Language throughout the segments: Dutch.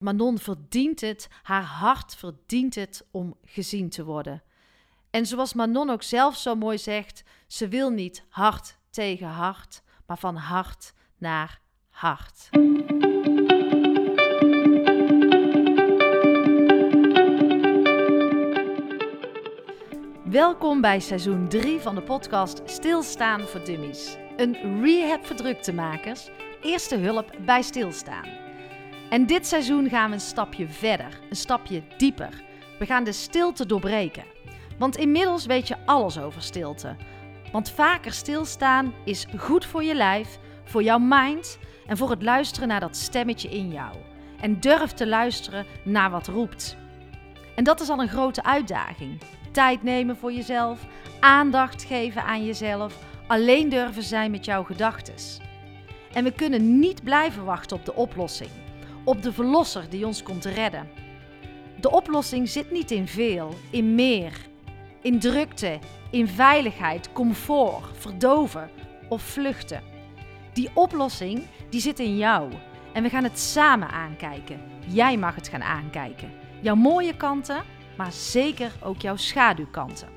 Manon verdient het, haar hart verdient het om gezien te worden. En zoals Manon ook zelf zo mooi zegt, ze wil niet hart tegen hart, maar van hart naar hart. Welkom bij seizoen 3 van de podcast Stilstaan voor Dummies. Een rehab voor druktemakers, eerste hulp bij stilstaan. En dit seizoen gaan we een stapje verder, een stapje dieper. We gaan de stilte doorbreken. Want inmiddels weet je alles over stilte. Want vaker stilstaan is goed voor je lijf, voor jouw mind en voor het luisteren naar dat stemmetje in jou. En durf te luisteren naar wat roept. En dat is al een grote uitdaging. Tijd nemen voor jezelf, aandacht geven aan jezelf, alleen durven zijn met jouw gedachten. En we kunnen niet blijven wachten op de oplossing, op de verlosser die ons komt redden. De oplossing zit niet in veel, in meer, in drukte, in veiligheid, comfort, verdoven of vluchten. Die oplossing die zit in jou en we gaan het samen aankijken. Jij mag het gaan aankijken. Jouw mooie kanten, maar zeker ook jouw schaduwkanten.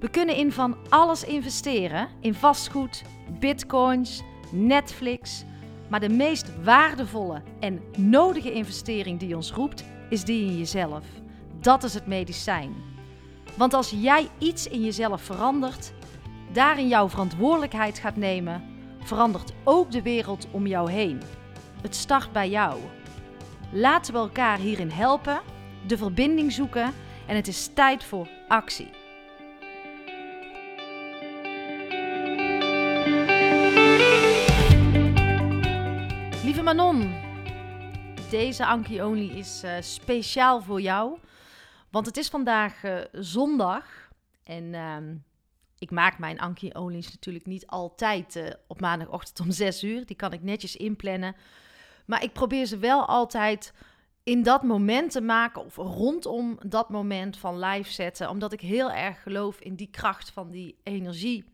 We kunnen in van alles investeren: in vastgoed, bitcoins, Netflix. Maar de meest waardevolle en nodige investering die ons roept, is die in jezelf. Dat is het medicijn. Want als jij iets in jezelf verandert, daarin jouw verantwoordelijkheid gaat nemen, verandert ook de wereld om jou heen. Het start bij jou. Laten we elkaar hierin helpen, de verbinding zoeken en het is tijd voor actie. Deze Anki Only is uh, speciaal voor jou. Want het is vandaag uh, zondag. En uh, ik maak mijn Anki Only's natuurlijk niet altijd uh, op maandagochtend om 6 uur. Die kan ik netjes inplannen. Maar ik probeer ze wel altijd in dat moment te maken. Of rondom dat moment van live zetten. Omdat ik heel erg geloof in die kracht van die energie.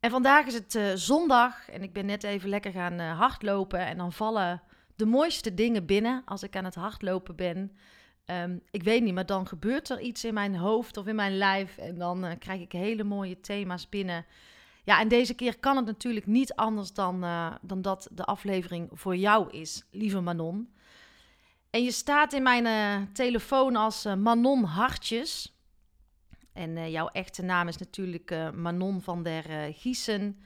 En vandaag is het uh, zondag en ik ben net even lekker gaan uh, hardlopen. En dan vallen de mooiste dingen binnen als ik aan het hardlopen ben. Um, ik weet niet, maar dan gebeurt er iets in mijn hoofd of in mijn lijf. En dan uh, krijg ik hele mooie thema's binnen. Ja, en deze keer kan het natuurlijk niet anders dan, dan dat de aflevering voor jou is, lieve Manon. En je staat in mijn telefoon als Manon Hartjes. En uh, jouw echte naam is natuurlijk uh, Manon van der uh, Giesen.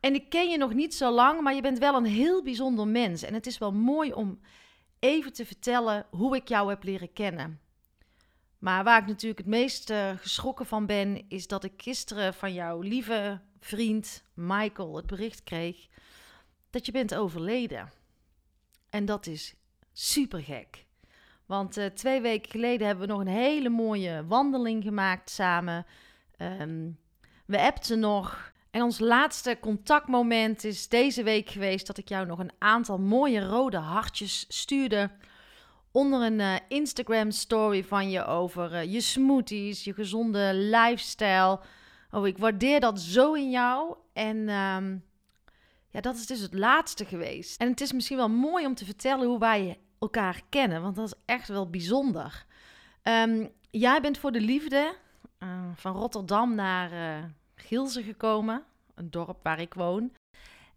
En ik ken je nog niet zo lang, maar je bent wel een heel bijzonder mens. En het is wel mooi om even te vertellen hoe ik jou heb leren kennen. Maar waar ik natuurlijk het meest geschrokken van ben, is dat ik gisteren van jouw lieve vriend Michael het bericht kreeg dat je bent overleden. En dat is super gek. Want uh, twee weken geleden hebben we nog een hele mooie wandeling gemaakt samen. Um, we appten nog. En ons laatste contactmoment is deze week geweest dat ik jou nog een aantal mooie rode hartjes stuurde. Onder een uh, Instagram story van je over uh, je smoothies, je gezonde lifestyle. Oh, ik waardeer dat zo in jou. En um, ja, dat is dus het laatste geweest. En het is misschien wel mooi om te vertellen hoe wij elkaar kennen, want dat is echt wel bijzonder. Um, jij bent voor de liefde uh, van Rotterdam naar uh, gekomen, een dorp waar ik woon.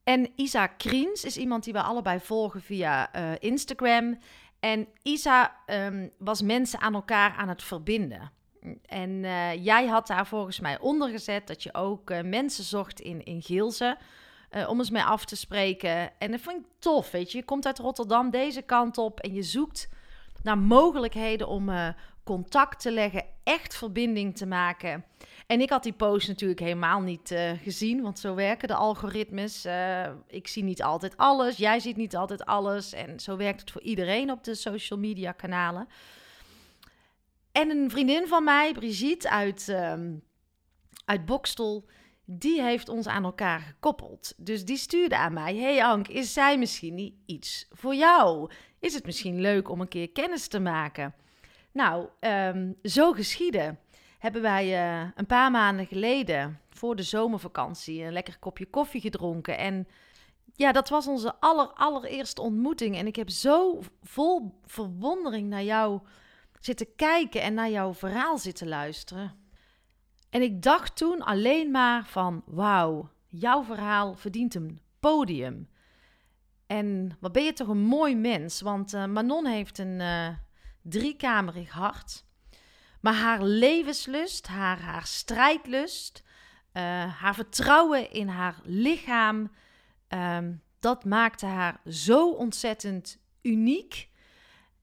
En Isa Kriens is iemand die we allebei volgen via uh, Instagram. En Isa um, was mensen aan elkaar aan het verbinden. En jij had daar volgens mij onder gezet dat je ook mensen zocht in, in Gilze. Uh, om eens mee af te spreken. En dat vond ik tof, weet je. Je komt uit Rotterdam deze kant op en je zoekt naar mogelijkheden om uh, contact te leggen, echt verbinding te maken. En ik had die post natuurlijk helemaal niet uh, gezien, want zo werken de algoritmes. ik zie niet altijd alles, jij ziet niet altijd alles. En zo werkt het voor iedereen op de social media kanalen. En een vriendin van mij, Brigitte uit, ehm, uit Bokstel die heeft ons aan elkaar gekoppeld. Dus die stuurde aan mij: Hey Ank, is zij misschien niet iets voor jou? Is het misschien leuk om een keer kennis te maken? Nou, um, zo geschieden. Hebben wij uh, een paar maanden geleden voor de zomervakantie een lekker kopje koffie gedronken. En ja, dat was onze aller, allereerste ontmoeting. En ik heb zo vol verwondering naar jou zitten kijken en naar jouw verhaal zitten luisteren. En ik dacht toen alleen maar van, wauw, jouw verhaal verdient een podium. En wat ben je toch een mooi mens, want uh, Manon heeft een uh, driekamerig hart. Maar haar levenslust, haar, haar strijdlust, uh, haar vertrouwen in haar lichaam, um, dat maakte haar zo ontzettend uniek.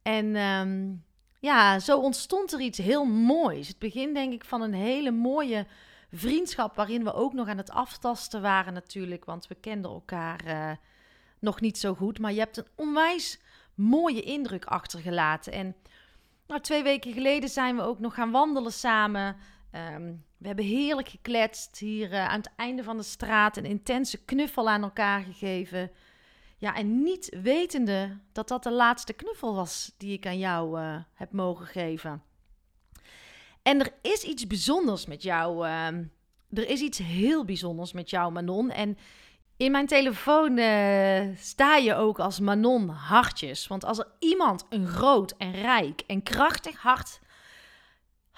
En um, ja, zo ontstond er iets heel moois. Het begin, denk ik, van een hele mooie vriendschap. Waarin we ook nog aan het aftasten waren, natuurlijk. Want we kenden elkaar uh, nog niet zo goed. Maar je hebt een onwijs mooie indruk achtergelaten. En nou, twee weken geleden zijn we ook nog gaan wandelen samen. Um, we hebben heerlijk gekletst hier uh, aan het einde van de straat. Een intense knuffel aan elkaar gegeven. Ja, en niet wetende dat dat de laatste knuffel was die ik aan jou uh, heb mogen geven. En er is iets bijzonders met jou. Uh, er is iets heel bijzonders met jou, Manon. En in mijn telefoon uh, sta je ook als Manon Hartjes. Want als er iemand een groot en rijk en krachtig hart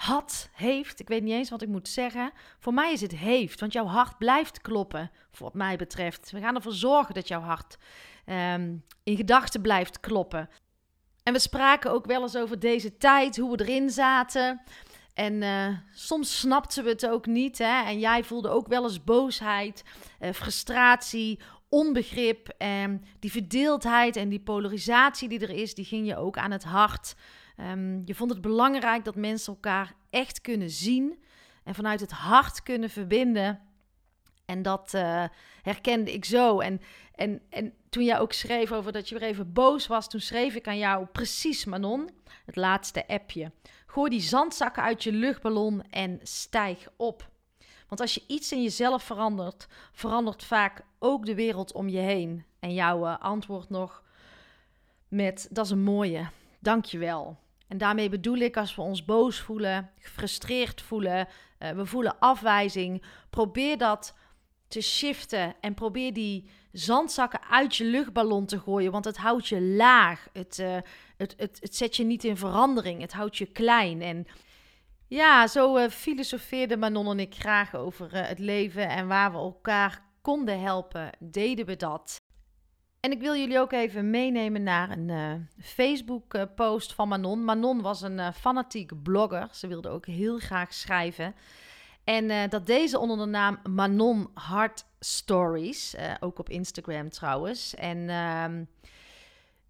had, heeft, ik weet niet eens wat ik moet zeggen. Voor mij is het heeft, want jouw hart blijft kloppen, wat mij betreft. We gaan ervoor zorgen dat jouw hart um, in gedachten blijft kloppen. En we spraken ook wel eens over deze tijd, hoe we erin zaten. En uh, soms snapten we het ook niet. Hè? En jij voelde ook wel eens boosheid, uh, frustratie, onbegrip. En die verdeeldheid en die polarisatie die er is, die ging je ook aan het hart. Um, je vond het belangrijk dat mensen elkaar echt kunnen zien en vanuit het hart kunnen verbinden. En dat uh, herkende ik zo. En, en, en toen jij ook schreef over dat je weer even boos was, toen schreef ik aan jou precies, Manon, het laatste appje. Gooi die zandzakken uit je luchtballon en stijg op. Want als je iets in jezelf verandert, verandert vaak ook de wereld om je heen. En jouw uh, antwoord nog met: Dat is een mooie, dank je wel. En daarmee bedoel ik als we ons boos voelen, gefrustreerd voelen, uh, we voelen afwijzing, probeer dat te shiften en probeer die zandzakken uit je luchtballon te gooien, want het houdt je laag. Het, uh, het, het, het zet je niet in verandering, het houdt je klein. En ja, zo uh, filosofeerden Manon en ik graag over het leven en waar we elkaar konden helpen, deden we dat. En ik wil jullie ook even meenemen naar een uh, Facebook-post van Manon. Manon was een uh, fanatiek blogger. Ze wilde ook heel graag schrijven. En uh, dat deze onder de naam Manon Heart Stories. ook op Instagram trouwens. En ehm,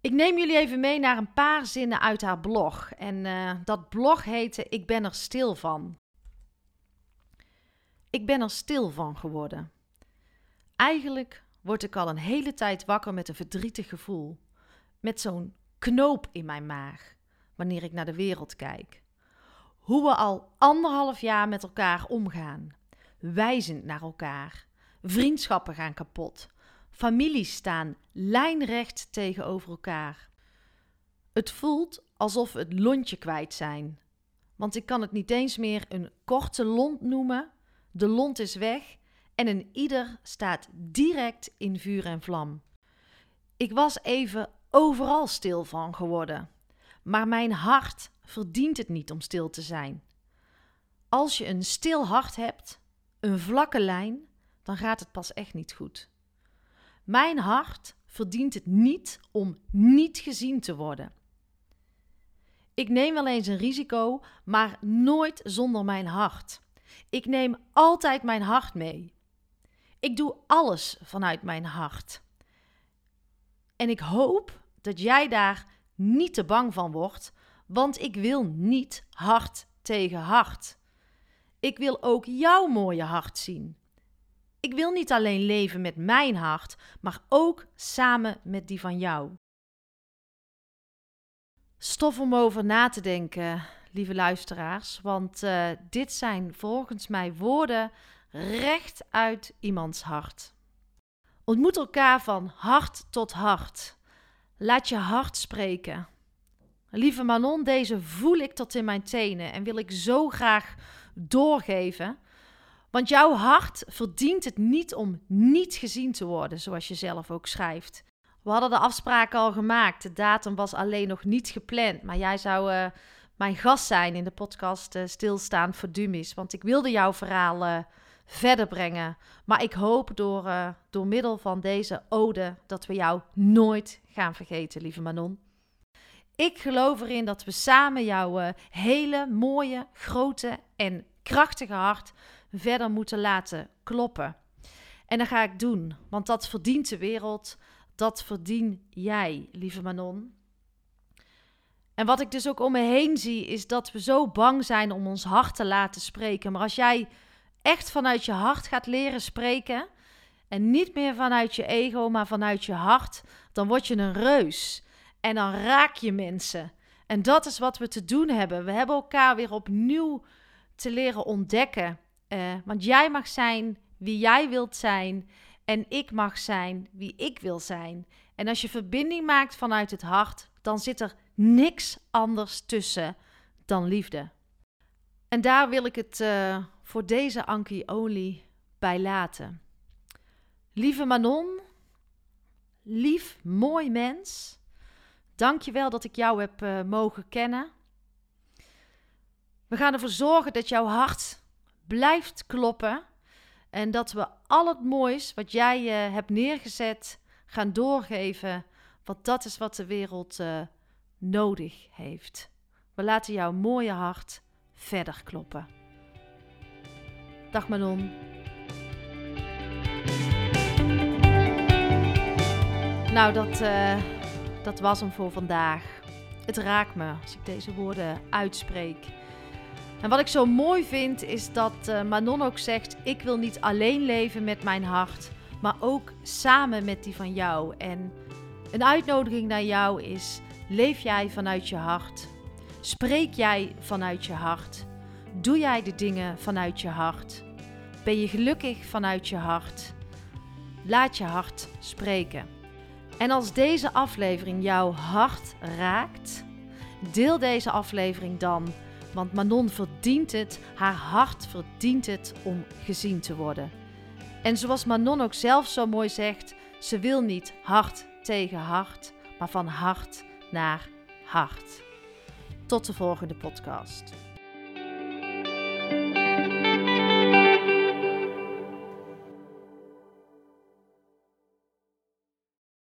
ik neem jullie even mee naar een paar zinnen uit haar blog. En dat blog heette Ik ben er stil van. Ik ben er stil van geworden. Eigenlijk word ik al een hele tijd wakker met een verdrietig gevoel. Met zo'n knoop in mijn maag wanneer ik naar de wereld kijk. Hoe we al anderhalf jaar met elkaar omgaan. Wijzend naar elkaar. Vriendschappen gaan kapot. Families staan lijnrecht tegenover elkaar. Het voelt alsof we het lontje kwijt zijn. Want ik kan het niet eens meer een korte lont noemen. De lont is weg en een ieder staat direct in vuur en vlam. Ik was even overal stil van geworden, maar mijn hart verdient het niet om stil te zijn. Als je een stil hart hebt, een vlakke lijn, dan gaat het pas echt niet goed. Mijn hart verdient het niet om niet gezien te worden. Ik neem wel eens een risico, maar nooit zonder mijn hart. Ik neem altijd mijn hart mee. Ik doe alles vanuit mijn hart. En ik hoop dat jij daar niet te bang van wordt, want ik wil niet hart tegen hart. Ik wil ook jouw mooie hart zien. Ik wil niet alleen leven met mijn hart, maar ook samen met die van jou. Stof om over na te denken, lieve luisteraars, want uh, dit zijn volgens mij woorden recht uit iemands hart. Ontmoet elkaar van hart tot hart. Laat je hart spreken. Lieve Manon, deze voel ik tot in mijn tenen en wil ik zo graag doorgeven. Want jouw hart verdient het niet om niet gezien te worden, zoals je zelf ook schrijft. We hadden de afspraken al gemaakt. De datum was alleen nog niet gepland. Maar jij zou uh, mijn gast zijn in de podcast uh, Stilstaan voor Dumis. Want ik wilde jouw verhaal uh, verder brengen. Maar ik hoop door, door middel van deze ode dat we jou nooit gaan vergeten, lieve Manon. Ik geloof erin dat we samen jouw hele mooie, grote en krachtige hart verder moeten laten kloppen. En dat ga ik doen, want dat verdient de wereld. Dat verdien jij, lieve Manon. En wat ik dus ook om me heen zie, is dat we zo bang zijn om ons hart te laten spreken. Maar als jij echt vanuit je hart gaat leren spreken, en niet meer vanuit je ego, maar vanuit je hart, dan word je een reus. En dan raak je mensen. En dat is wat we te doen hebben. We hebben elkaar weer opnieuw te leren ontdekken. Uh, want jij mag zijn wie jij wilt zijn. En ik mag zijn wie ik wil zijn. En als je verbinding maakt vanuit het hart, dan zit er niks anders tussen dan liefde. En daar wil ik het uh, voor deze Anki Only bij laten. Lieve Manon, lief, mooi mens. Dank je wel dat ik jou heb uh, mogen kennen. We gaan ervoor zorgen dat jouw hart blijft kloppen. En dat we al het moois wat jij uh, hebt neergezet gaan doorgeven. Want dat is wat de wereld uh, nodig heeft. We laten jouw mooie hart verder kloppen. Dag Manon. Nou, dat, uh, dat was hem voor vandaag. Het raakt me als ik deze woorden uitspreek. En wat ik zo mooi vind is dat uh, Manon ook zegt: Ik wil niet alleen leven met mijn hart, maar ook samen met die van jou. En een uitnodiging naar jou is: leef jij vanuit je hart? Spreek jij vanuit je hart? Doe jij de dingen vanuit je hart? Ben je gelukkig vanuit je hart? Laat je hart spreken. En als deze aflevering jouw hart raakt, deel deze aflevering dan want Manon verdient het, haar hart verdient het om gezien te worden. En zoals Manon ook zelf zo mooi zegt, ze wil niet hart tegen hart, maar van hart naar hart. Tot de volgende podcast.